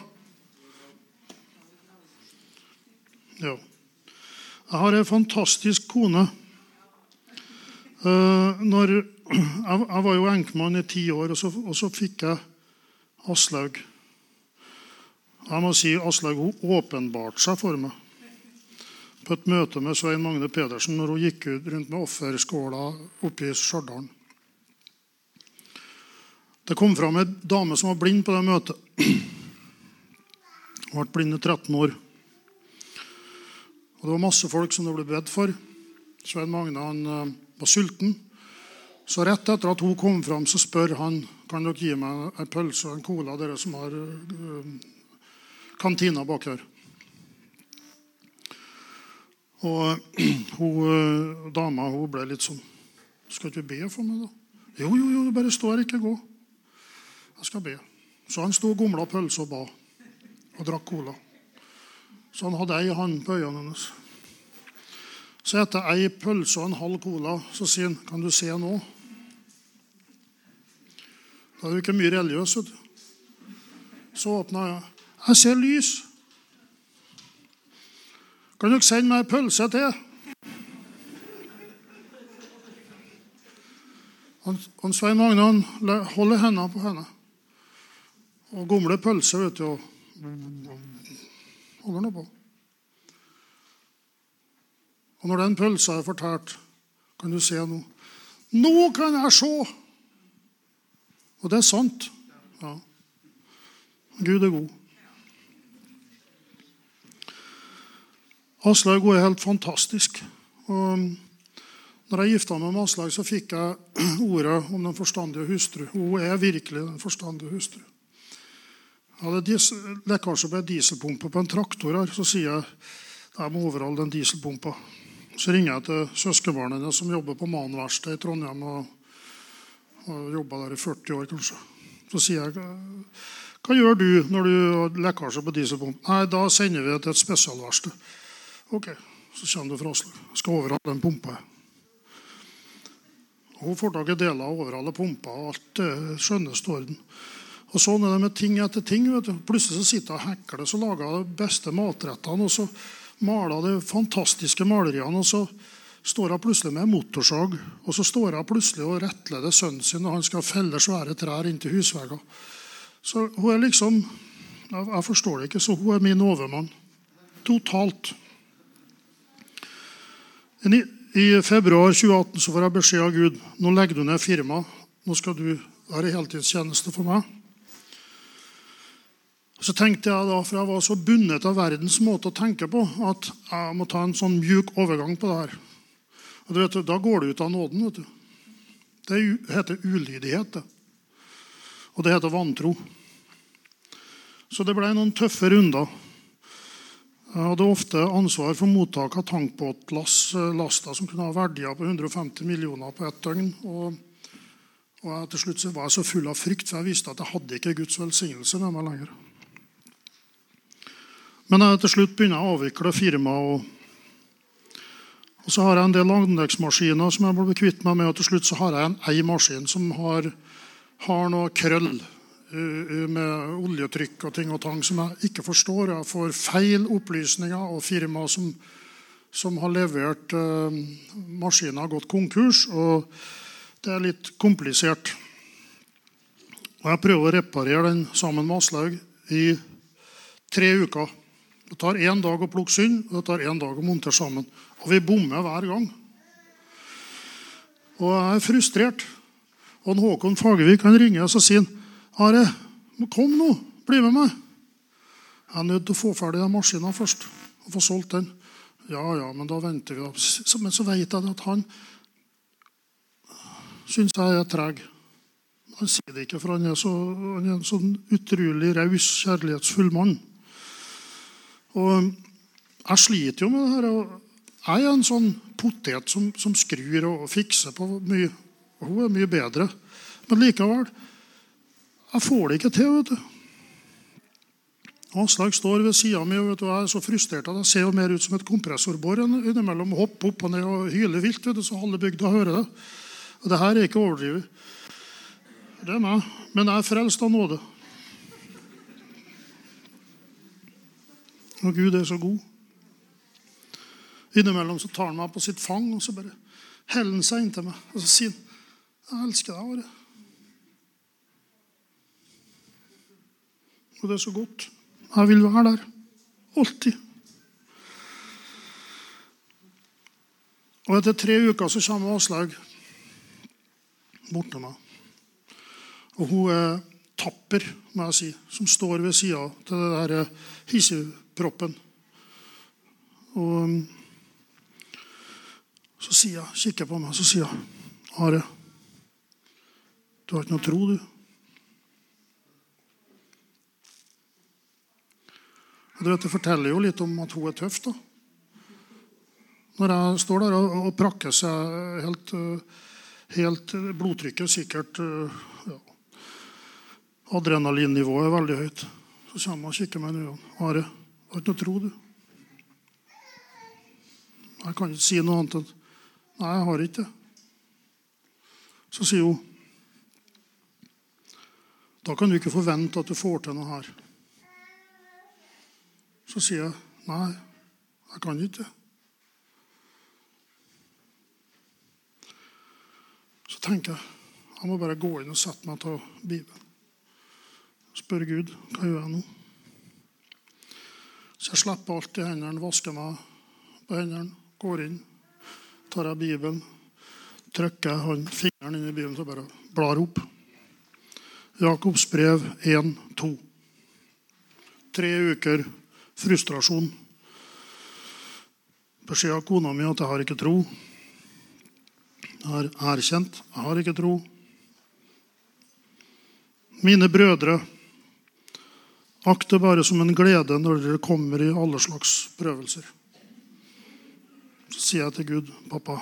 Ja. Jeg har ei fantastisk kone. Uh, når, jeg, var jo enkemann i ti år, og så, og så fikk jeg Aslaug. Jeg må si Aslaug hun åpenbarte seg for meg på et møte med Svein Magne Pedersen når hun gikk ut rundt med offerskåla oppe i Stjørdal. Det kom fram ei dame som var blind på det møtet. Ble blind i 13 år. Og Det var masse folk som det ble bedt for. Svein Magne han eh, var sulten. Så rett etter at hun kom fram, så spør han kan dere gi meg en pølse og en cola, dere som har uh, kantina bak her. Og hun, uh, dama hun ble litt sånn Skal du be for meg, da? Jo, jo, jo, bare stå her, ikke gå. Jeg skal be. Så han sto og gomla pølse og ba og drakk cola. Så han hadde ei hånd på øynene hennes. Så etter ei pølse og en halv cola så sier han, 'Kan du se nå?' Da er du ikke mye religiøs. Så åpna jeg. 'Jeg ser lys.' 'Kan dere sende meg ei pølse til?' Han, han Svein Magne han holder hendene på henne og gomler pølse. vet du, og holder nå på. Og når den pølsa er fortært, kan du se noe. Nå kan jeg se! Og det er sant. Ja. Gud er god. Aslaug er helt fantastisk. Og når jeg gifta meg med Aslaug, så fikk jeg ordet om den forstandige hustru. Hun er virkelig den forstandige hustru. Hadde lekkasje på en dieselpumpe på en traktor her. Så sier jeg jeg må overholde den dieselpumpa. Så ringer jeg til søskenbarnet hennes som jobber på Manverkstedet i Trondheim. og har jobba der i 40 år, kanskje. Så sier jeg hva gjør du når du har lekkasje på dieselpumpa? Nei, da sender vi det til et spesialverksted. Ok, så kommer du fra Oslo. Skal overholde den pumpa. Hun får tak i deler av overholde pumpa, og alt skjønnes skjønneste orden. Og Sånn er det med ting etter ting. Plutselig så sitter jeg og hekler, så lager jeg de beste matrettene. Og så maler jeg de fantastiske maleriene. Og så står jeg plutselig med en motorsag og så står jeg plutselig og rettleder sønnen sin når han skal felle svære trær inntil husvegger. Så hun er liksom jeg, forstår det ikke, så hun er min overmann. Totalt. I februar 2018 så får jeg beskjed av Gud nå legger du ned firmaet. Nå skal du være heltidstjeneste for meg. Så tenkte jeg da, for jeg var så bundet av verdens måte å tenke på, at jeg må ta en sånn mjuk overgang på det her. Og du vet, Da går det ut av nåden. vet du. Det heter ulydighet. det. Og det heter vantro. Så det ble noen tøffe runder. Jeg hadde ofte ansvar for mottak av tankbåtlaster som kunne ha verdier på 150 millioner på ett døgn. Og, og til slutt var jeg så full av frykt, for jeg visste at jeg hadde ikke Guds velsignelse med meg lenger. Men jeg til slutt begynner jeg å avvikle firmaet. Og, og, så har jeg en del anleggsmaskiner som jeg ble kvitt meg med. Og til slutt så har jeg en ei maskin som har, har noe krøll med oljetrykk og ting og tang som jeg ikke forstår. Jeg får feil opplysninger, og firma som, som, har levert uh, maskiner, har gått konkurs. Og det er litt komplisert. Og jeg prøver å reparere den sammen med Aslaug i tre uker. Det tar én dag å plukke synd, og det tar én dag å montere sammen. Og vi bommer hver gang. Og jeg er frustrert. Og Håkon Fagervik han ringer og så sier han, Are, kom nå, bli med meg. Jeg er nødt til å få ferdig den maskinen først. og få solgt den. Ja, ja, men da venter vi. Men så vet jeg at han syns jeg er treg. Han sier det ikke, for han er, så, han er en sånn utrolig raus, kjærlighetsfull mann. Og jeg sliter jo med det her. Jeg er en sånn potet som, som skrur og fikser på mye. Hun er mye bedre. Men likevel jeg får det ikke til. vet du. Aslag står ved sida mi og jeg er så frustrert at jeg ser jo mer ut som et kompressorbor innimellom. Hopper opp og ned og hyler vilt, vet du, så alle bygda hører det. Og det her er ikke overdrevet. Det er meg. Men jeg er frelst av nåde. Og Gud er så god. Innimellom så tar han meg på sitt fang og så bare heller han seg inntil meg. Og så sier han, 'Jeg elsker deg, Are'. Og det er så godt. Jeg vil være der. Alltid. Og etter tre uker så kommer Aslaug bort til meg. Og hun er tapper, må jeg si, som står ved sida til det hissigproppen. Og um, så sier jeg, kikker på meg så sier jeg, Are, du har ikke noe tro, du? Det forteller jo litt om at hun er tøff. da. Når jeg står der og, og prakker seg helt, eh, helt Blodtrykket sikkert eh, ja, Adrenalinnivået er veldig høyt. Så kommer hun og kikker meg i øynene. 'Are, du har ikke noe tro, du?' Jeg kan ikke si noe annet enn 'Nei, jeg har ikke det'. Så sier hun 'Da kan du ikke forvente at du får til noe her'. Så sier jeg nei, jeg kan ikke. Så tenker jeg jeg må bare gå inn og sette meg til Bibelen. Spør Gud hva gjør jeg nå. Så jeg slipper alt i hendene, vasker meg på hendene, går inn, tar jeg Bibelen, trykker han, fingeren inn i Bibelen og bare blar opp. Jakobs brev 1, 2. Tre uker frustrasjon. Beskjed av kona mi at jeg har ikke tro. Jeg har erkjent jeg har ikke tro. Mine brødre, akt det bare som en glede når dere kommer i alle slags prøvelser. Så sier jeg til Gud, pappa,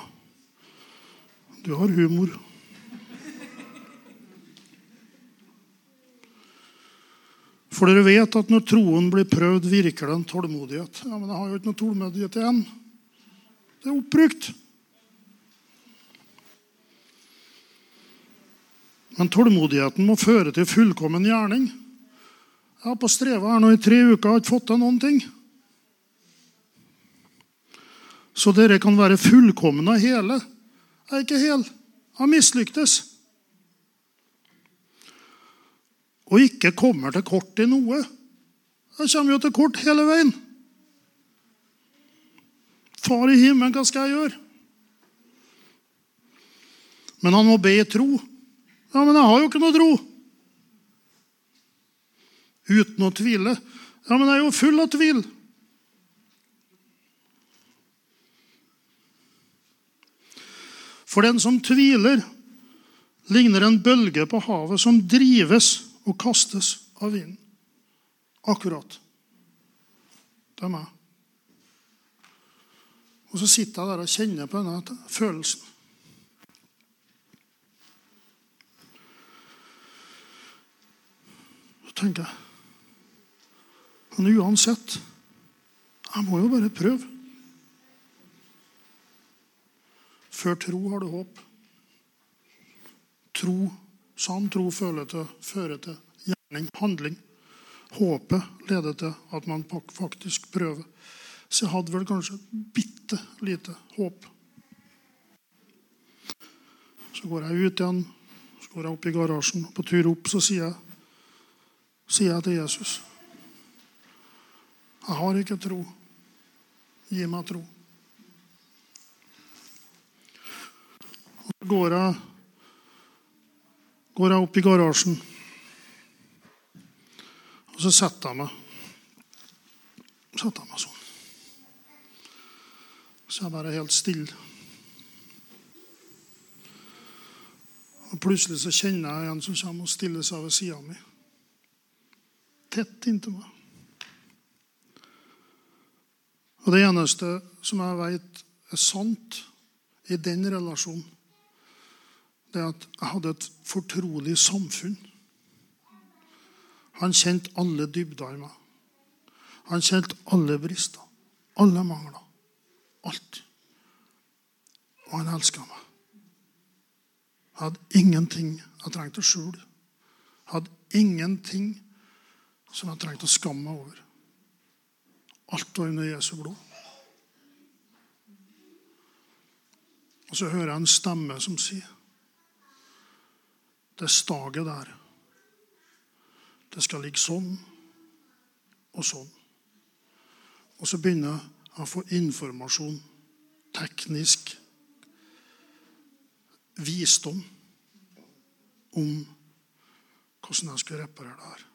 du har humor. For dere vet at når troen blir prøvd, virker det en tålmodighet. Ja, Men jeg har jo ikke noe tålmodighet igjen. Det er oppbrukt. Men tålmodigheten må føre til fullkommen gjerning. Jeg har på streva her nå i tre uker og ikke fått til noen ting. Så dere kan være fullkomne og hele. Jeg er ikke hel. Jeg har mislyktes og ikke kommer til kort i noe. Jeg kommer jo til kort hele veien. Far i himmelen, hva skal jeg gjøre? Men han må be i tro. Ja, men jeg har jo ikke noe tro. Uten å tvile. Ja, men jeg er jo full av tvil. For den som tviler, ligner en bølge på havet som drives og kastes av vinden. Akkurat. Det er meg. Og så sitter jeg der og kjenner på denne følelsen. Så tenker jeg Men uansett, jeg må jo bare prøve. Før tro har du håp. Tro, sann tro føler til, fører til gjerning, handling. Håpet leder til at man faktisk prøver. Så jeg hadde vel kanskje bitte lite håp. Så går jeg ut igjen, så går jeg opp i garasjen. På tur opp så sier jeg, sier jeg til Jesus Jeg har ikke tro. Gi meg tro. Og så går jeg, går jeg opp i garasjen. Og så setter jeg meg. Setter jeg meg sånn. Så jeg bare helt stille. Og Plutselig så kjenner jeg en som kommer og stiller seg ved sida mi. Tett inntil meg. Og det eneste som jeg vet er sant i den relasjonen, det er at jeg hadde et fortrolig samfunn. Han kjente alle dybder i meg. Han kjente alle brister, alle mangler. Alt. Og han elska meg. Jeg hadde ingenting jeg trengte å skjule. Jeg hadde ingenting som jeg trengte å skamme meg over. Alt var under Jesu blod. Og så hører jeg en stemme som sier Det staget der, det skal ligge sånn og sånn. Og så begynner jeg å få informasjon, teknisk visdom, om hvordan jeg skulle reparere det her.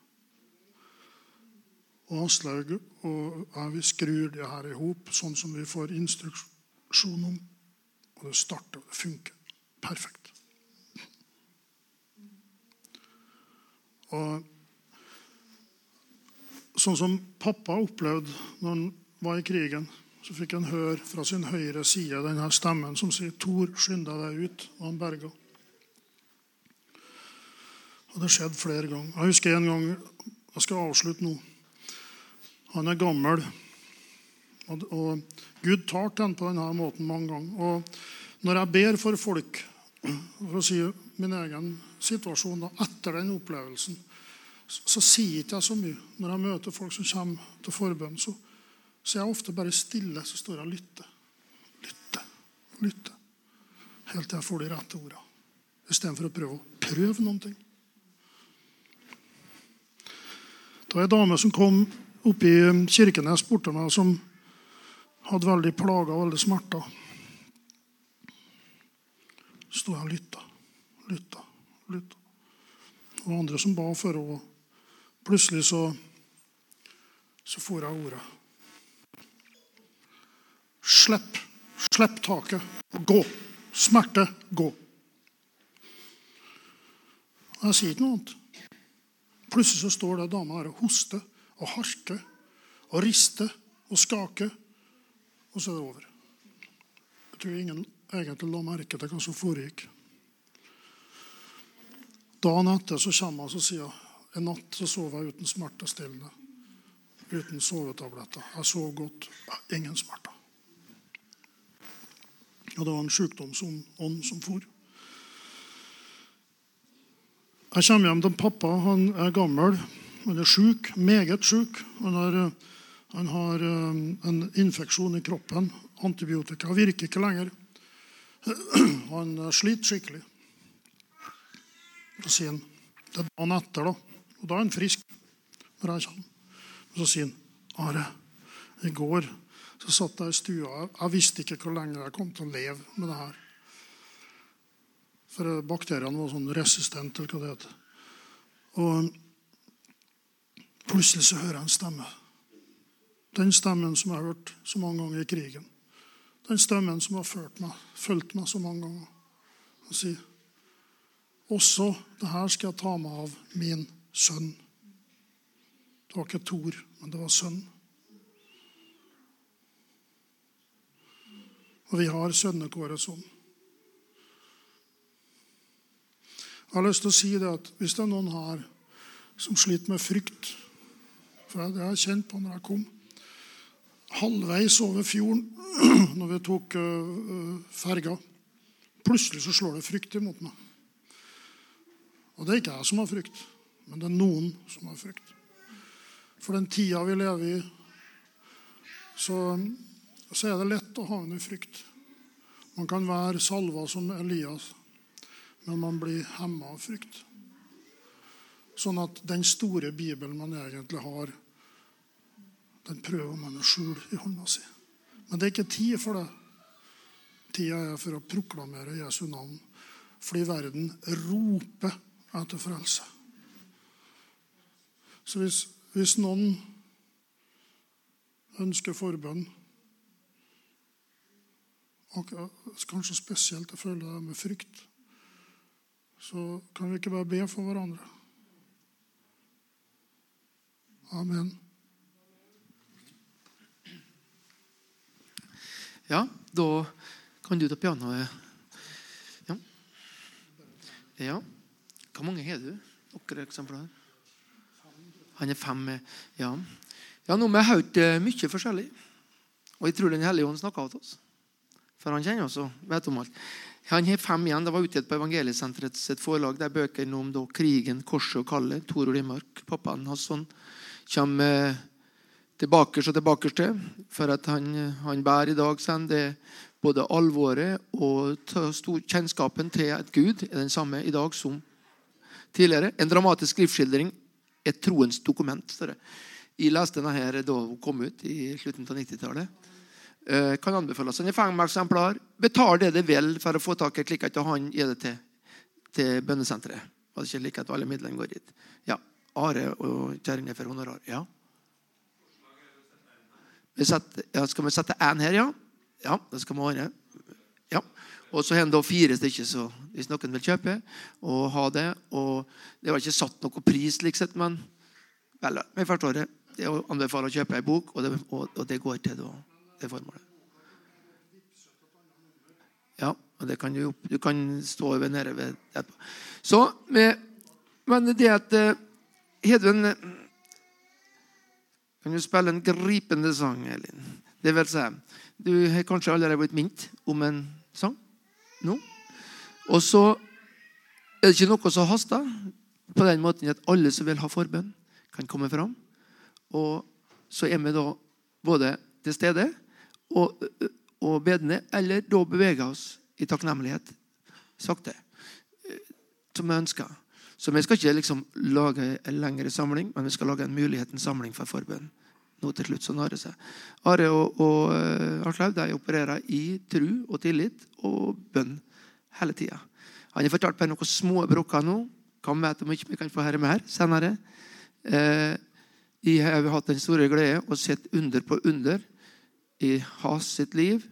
Og Aslaug og jeg vi skrur det her i hop, sånn som vi får instruksjon om. Og det starter, og det funker. Perfekt. Og sånn som pappa opplevde når han var i krigen, så fikk han høre fra sin høyre side denne stemmen som sier 'Tor, skynd deg ut', og han berga. Og det skjedde flere ganger. Jeg husker en gang Jeg skal avslutte nå. Han er gammel. Og, og Gud tar til ham på denne måten mange ganger. Og når jeg ber for folk, for å si min egen situasjon da, etter den opplevelsen, så, så sier ikke jeg så mye. Når jeg møter folk som kommer til forbønn, så, så er jeg ofte bare stille. Så står jeg og lytter. Lytter. Lytter. Helt til jeg får de rette ordene. Istedenfor å prøve å prøve noen ting. Det var ei dame som kom opp i Kirkenes borte meg, som hadde veldig plager og veldig smerter. Sto jeg og lytta, lytta, lytta. Og andre som ba for henne. Plutselig så, så får jeg ordet. Slipp. Slipp taket gå. Smerte, gå. Jeg sier ikke noe annet. Plutselig så står det dama her og hoster og harker og riste og skake, og så er det over. Jeg tror ingen egentlig la merke til hva som foregikk. Dagen etter så kommer han og sier en natt så sov jeg uten smertestillende. Uten sovetabletter. Jeg sov godt. Ingen smerter. Og det var en sykdomsånd som for. Jeg kommer hjem til pappa. Han er gammel. Han er syk, meget syk. Han har, han har en infeksjon i kroppen. Antibiotika virker ikke lenger. Han sliter skikkelig. Så sier han Det er dagen etter, da. Og da er han frisk. kommer. Så sier han Are, i går Så satt jeg i stua. Jeg visste ikke hvor lenge jeg kom til å leve med det her. For bakteriene var sånn resistent, eller hva det heter. Og plutselig så hører jeg en stemme. Den stemmen som jeg har hørt så mange ganger i krigen. Den stemmen som har ført meg, fulgt meg så mange ganger. Han sier også det her skal jeg ta meg av min sønn. Det var ikke Tor, men det var sønn. Og vi har sønnekåret sånn. Jeg har lyst til å si det at hvis det er noen her som sliter med frykt For det har jeg kjent på når jeg kom. Halvveis over fjorden, når vi tok uh, ferga, plutselig så slår det frykt imot meg. Og det er ikke jeg som har frykt, men det er noen som har frykt. For den tida vi lever i, så, så er det lett å havne i frykt. Man kan være salva som Elias, men man blir hemma av frykt. Sånn at den store Bibelen man egentlig har, den prøver man å skjule i hånda si. Men det er ikke tid for det. Tida er for å proklamere Jesu navn. Fordi verden roper etter frelse. Så hvis, hvis noen ønsker forbønn og kanskje spesielt jeg føler det med frykt, så kan vi ikke bare be for hverandre. Amen. Ja, da kan du ta pianoet. Ja. ja. Hvor mange har du? Noen eksempler? Han er fem. Ja. ja nå har vi hørt eh, mye forskjellig. Og jeg tror Den hellige ånd snakker til oss. For han kjenner oss og vet om alt. Han har fem igjen. Det var utgitt på Evangeliesenterets forlag. er bøkene om da, krigen, korset og kallet. Tor Rimmark, pappaen hans, sånn, kommer tilbake og tilbake til. For at han, han bærer i dag sen, det både alvoret og kjennskapen til at Gud er den samme i dag som tidligere. En dramatisk skriftskildring, et troens dokument. Jeg leste denne her da hun kom ut i slutten av 90-tallet. Eh, kan anbefales. Den er fem eksemplar. Betal det det vil for å få tak i slik at han gir det til, til bønnesenteret. Og det ikke like at alle midlene går dit. Ja, Are og kjerringa for honorar. Ja. Vi setter, ja, skal vi sette én her, ja? Ja, det skal vi ordne. Ja. Og så har en fire stykker, så hvis noen vil kjøpe og ha det og Det var ikke satt noe pris, liksom, men vel, vi forstår det. Det anbefaler å kjøpe ei bok, og det, og, og det, går til det formålet. Ja, og det kan du, du kan stå ved nede ved etterpå. Så, med, men det at uh, Hedvin kan du spille en gripende sang, Elin? Det vil si, du har kanskje allerede blitt minnet om en sang nå. Og så er det ikke noe som haster, på den måten at alle som vil ha forbønn, kan komme fram. Og så er vi da både til stede og, og bedende, eller da beveger oss i takknemlighet sakte, som vi ønsker. Så vi skal ikke liksom lage en lengre samling, men vi skal lage en mulighetens samling for forbønn. Nå til slutt så Are seg. Are og, og uh, de opererer i tru og tillit og bønn hele tida. Han har fortalt meg noen små brokker nå. Kan vet om ikke vi kan få høre mer senere. Eh, jeg har hatt den store glede å sett under på under i Has sitt liv.